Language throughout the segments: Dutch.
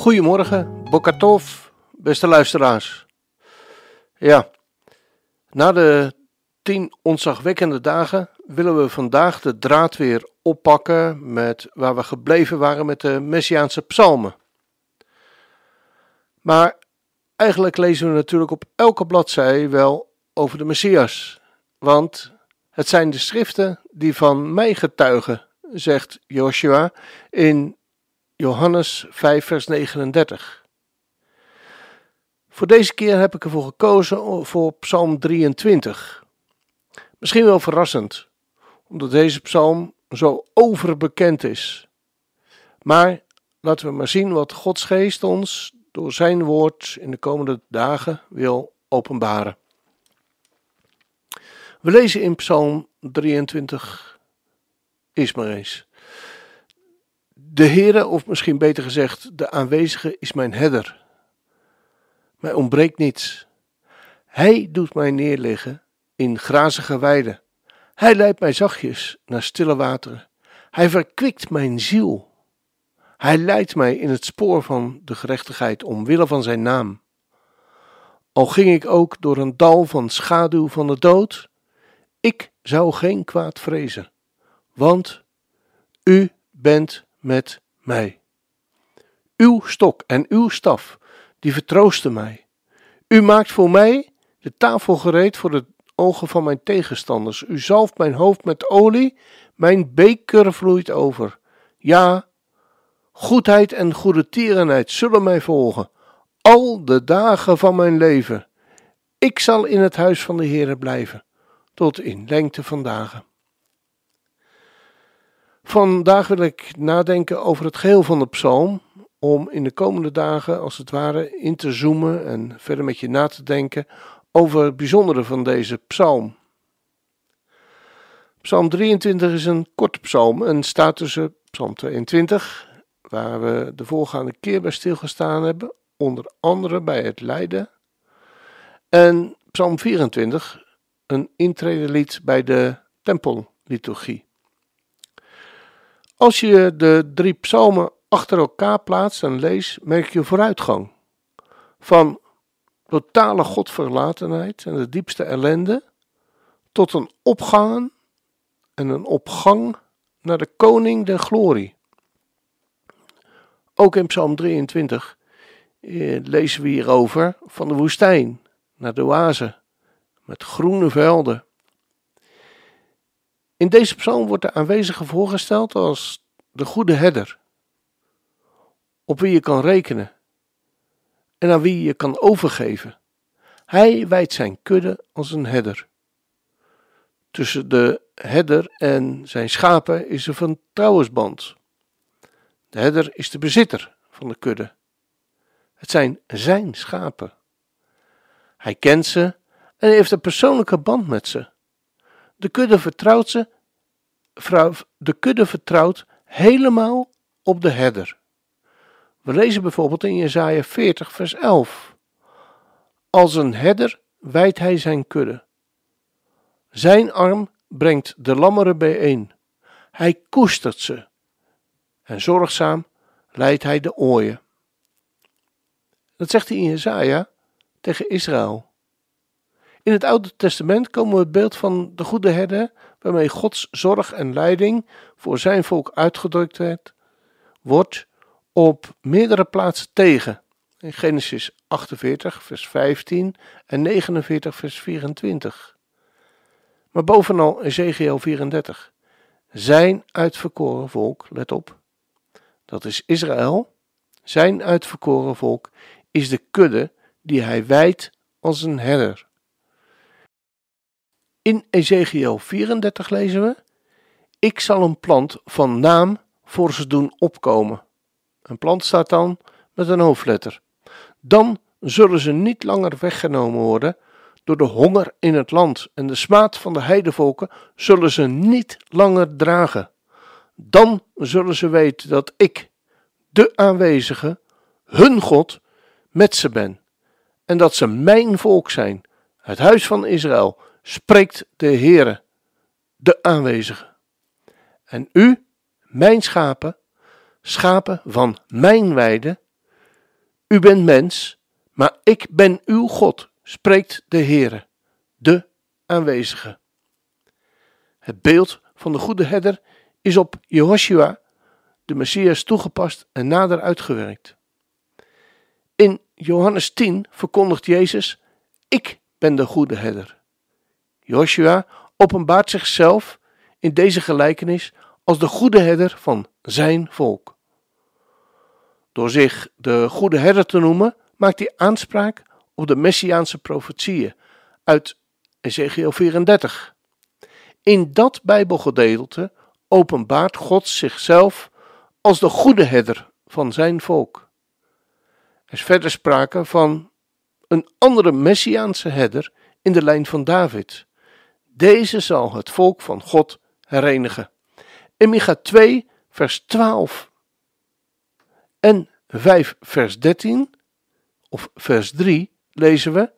Goedemorgen, Bokatov, beste luisteraars. Ja, na de tien onzagwekkende dagen willen we vandaag de draad weer oppakken met waar we gebleven waren met de Messiaanse psalmen. Maar eigenlijk lezen we natuurlijk op elke bladzij wel over de Messias, want het zijn de schriften die van mij getuigen, zegt Joshua in Johannes 5 vers 39. Voor deze keer heb ik ervoor gekozen voor Psalm 23. Misschien wel verrassend, omdat deze psalm zo overbekend is. Maar laten we maar zien wat Gods geest ons door zijn woord in de komende dagen wil openbaren. We lezen in Psalm 23 is. De Heere, of misschien beter gezegd, de aanwezige is mijn herder. Mij ontbreekt niets. Hij doet mij neerliggen in grazige weiden. Hij leidt mij zachtjes naar stille wateren. Hij verkwikt mijn ziel. Hij leidt mij in het spoor van de gerechtigheid omwille van zijn naam. Al ging ik ook door een dal van schaduw van de dood, ik zou geen kwaad vrezen, want u bent met mij. Uw stok en uw staf, die vertroosten mij. U maakt voor mij de tafel gereed voor de ogen van mijn tegenstanders. U zalft mijn hoofd met olie, mijn beker vloeit over. Ja, goedheid en goede tierenheid zullen mij volgen, al de dagen van mijn leven. Ik zal in het huis van de Heere blijven, tot in lengte van dagen. Vandaag wil ik nadenken over het geheel van de psalm, om in de komende dagen, als het ware, in te zoomen en verder met je na te denken over het bijzondere van deze psalm. Psalm 23 is een korte psalm en staat tussen Psalm 22, waar we de voorgaande keer bij stilgestaan hebben, onder andere bij het lijden, en Psalm 24, een intredelied bij de tempelliturgie. Als je de drie psalmen achter elkaar plaatst en leest, merk je vooruitgang. Van totale godverlatenheid en de diepste ellende, tot een opgangen en een opgang naar de koning der glorie. Ook in Psalm 23 eh, lezen we hierover van de woestijn naar de oase met groene velden. In deze psalm wordt de aanwezige voorgesteld als de goede herder, op wie je kan rekenen en aan wie je kan overgeven. Hij wijdt zijn kudde als een herder. Tussen de herder en zijn schapen is een trouwensband. De herder is de bezitter van de kudde. Het zijn zijn schapen. Hij kent ze en heeft een persoonlijke band met ze. De kudde vertrouwt ze, de kudde vertrouwt helemaal op de herder. We lezen bijvoorbeeld in Jesaja 40 vers 11. Als een herder wijdt hij zijn kudde. Zijn arm brengt de lammeren bijeen. Hij koestert ze. En zorgzaam leidt hij de ooien. Dat zegt hij in Jesaja tegen Israël. In het Oude Testament komen we het beeld van de goede herder, waarmee Gods zorg en leiding voor zijn volk uitgedrukt wordt, op meerdere plaatsen tegen. In Genesis 48, vers 15 en 49, vers 24. Maar bovenal Ezekiel 34. Zijn uitverkoren volk, let op, dat is Israël. Zijn uitverkoren volk is de kudde die hij wijdt als een herder. In Ezekiel 34 lezen we: Ik zal een plant van naam voor ze doen opkomen. Een plant staat dan met een hoofdletter. Dan zullen ze niet langer weggenomen worden door de honger in het land en de smaad van de heidevolken zullen ze niet langer dragen. Dan zullen ze weten dat ik, de aanwezige, hun God, met ze ben en dat ze mijn volk zijn, het huis van Israël, spreekt de Heere, de aanwezige. En u, mijn schapen, schapen van mijn weide, u bent mens, maar ik ben uw God, spreekt de Heere, de aanwezige. Het beeld van de goede herder is op Jehoshua, de Messias, toegepast en nader uitgewerkt. In Johannes 10 verkondigt Jezus: Ik ben de goede herder. Joshua openbaart zichzelf in deze gelijkenis als de goede herder van zijn volk. Door zich de goede herder te noemen, maakt hij aanspraak op de messiaanse profetieën uit Ezekiel 34. In dat Bijbelgedeelte openbaart God zichzelf als de goede herder van zijn volk. Er is verder sprake van een andere messiaanse herder in de lijn van David. Deze zal het volk van God herenigen. In Micha 2, vers 12 en 5, vers 13 of vers 3 lezen we: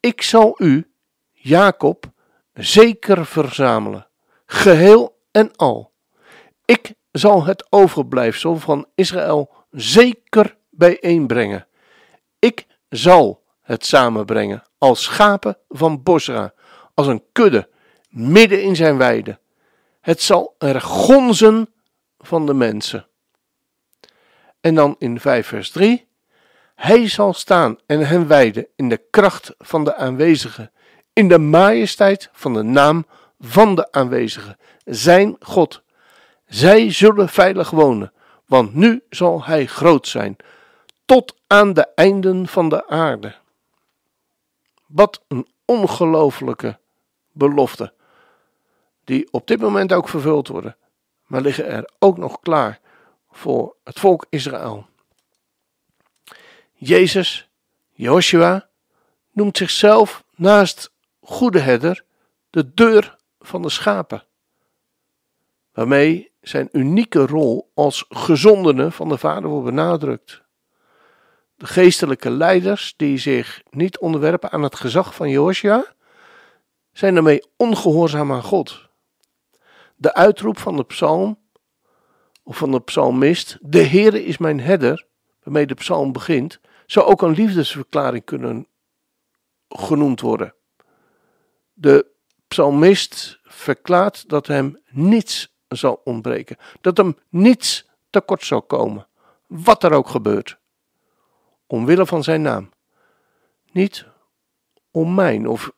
Ik zal u, Jacob, zeker verzamelen, geheel en al. Ik zal het overblijfsel van Israël zeker bijeenbrengen. Ik zal het samenbrengen als schapen van Bosra, als een kudde midden in zijn weide. Het zal er gonzen van de mensen. En dan in 5 vers 3. Hij zal staan en hen wijden in de kracht van de aanwezige, in de majesteit van de naam van de aanwezige, zijn God. Zij zullen veilig wonen, want nu zal hij groot zijn, tot aan de einden van de aarde. Wat een ongelofelijke belofte, die op dit moment ook vervuld worden, maar liggen er ook nog klaar voor het volk Israël. Jezus, Joshua, noemt zichzelf naast goede herder de deur van de schapen, waarmee zijn unieke rol als gezondene van de Vader wordt benadrukt. De geestelijke leiders die zich niet onderwerpen aan het gezag van Joshua, zijn daarmee ongehoorzaam aan God. De uitroep van de psalm, of van de psalmist, de Heere is mijn herder, waarmee de psalm begint, zou ook een liefdesverklaring kunnen genoemd worden. De psalmist verklaart dat hem niets zal ontbreken, dat hem niets tekort zal komen, wat er ook gebeurt, omwille van zijn naam. Niet om mijn of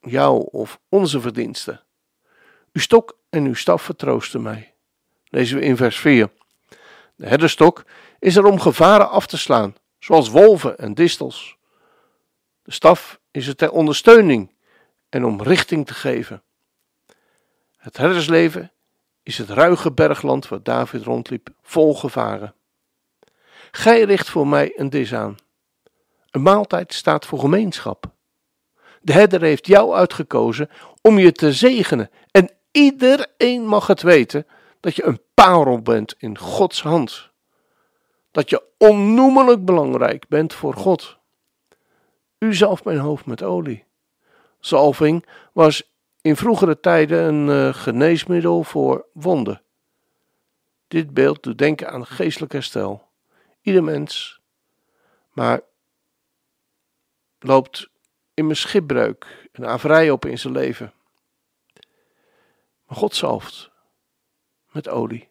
jouw of onze verdiensten. Uw stok en uw staf vertroosten mij. Lezen we in vers 4. De herderstok is er om gevaren af te slaan, zoals wolven en distels. De staf is er ter ondersteuning en om richting te geven. Het herdersleven is het ruige bergland waar David rondliep, vol gevaren. Gij richt voor mij een dis aan. Een maaltijd staat voor gemeenschap. De herder heeft jou uitgekozen om je te zegenen en iedereen mag het weten dat je een parel bent in Gods hand. Dat je onnoemelijk belangrijk bent voor God. U zalft mijn hoofd met olie. Zalving was in vroegere tijden een uh, geneesmiddel voor wonden. Dit beeld doet denken aan geestelijk herstel. Ieder mens, maar loopt in mijn schipbreuk en averij op in zijn leven. Maar God zalft met olie.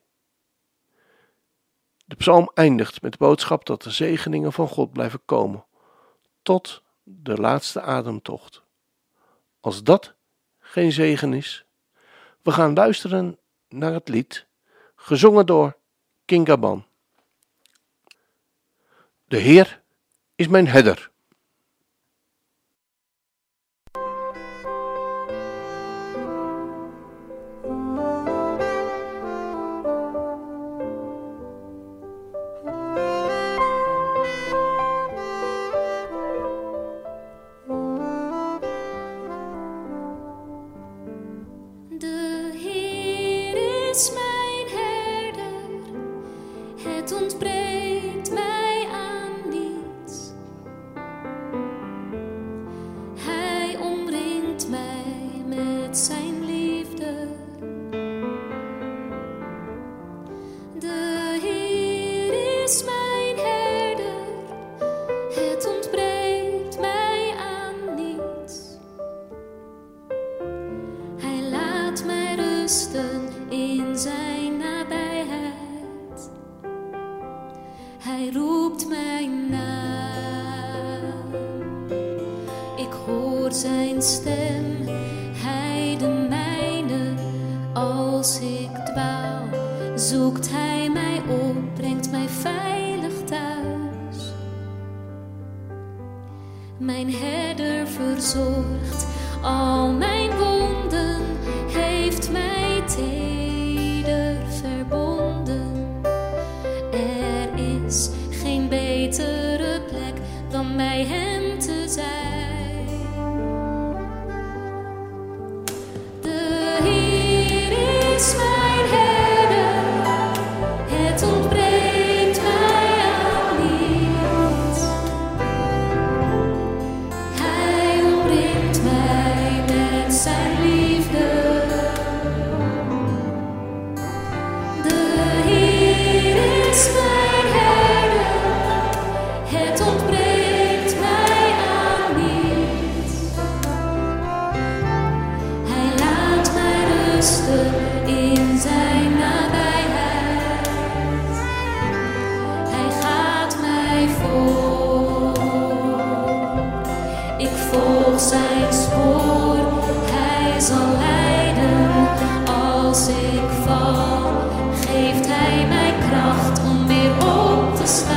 De psalm eindigt met de boodschap dat de zegeningen van God blijven komen tot de laatste ademtocht. Als dat geen zegen is, we gaan luisteren naar het lied, gezongen door King Gaban. De Heer is mijn herder. In zijn nabijheid. Hij roept mij naam. Ik hoor zijn stem, hij de mijne. Als ik dwaal, zoekt hij mij op, brengt mij veilig thuis. Mijn herder verzorgt al mijn wonden, heeft mij Als ik val, geeft hij mij kracht om weer op te staan.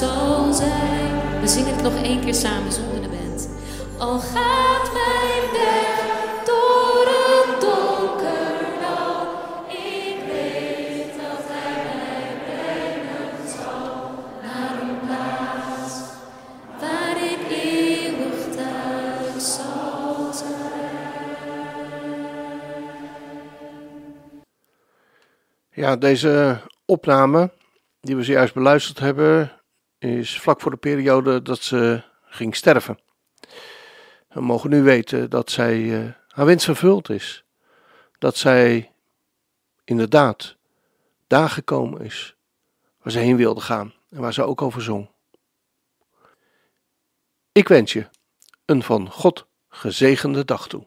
We zingen het nog één keer samen zonder de band. Al gaat mijn weg door een donker dal, ik weet dat Hij mij brengen zal naar een plaats waar ik eeuwig thuis zal zijn. Ja, deze opname die we zojuist beluisterd hebben, is vlak voor de periode dat ze ging sterven. We mogen nu weten dat zij eh, haar wens vervuld is. Dat zij inderdaad daar gekomen is waar ze heen wilde gaan en waar ze ook over zong. Ik wens je een van God gezegende dag toe.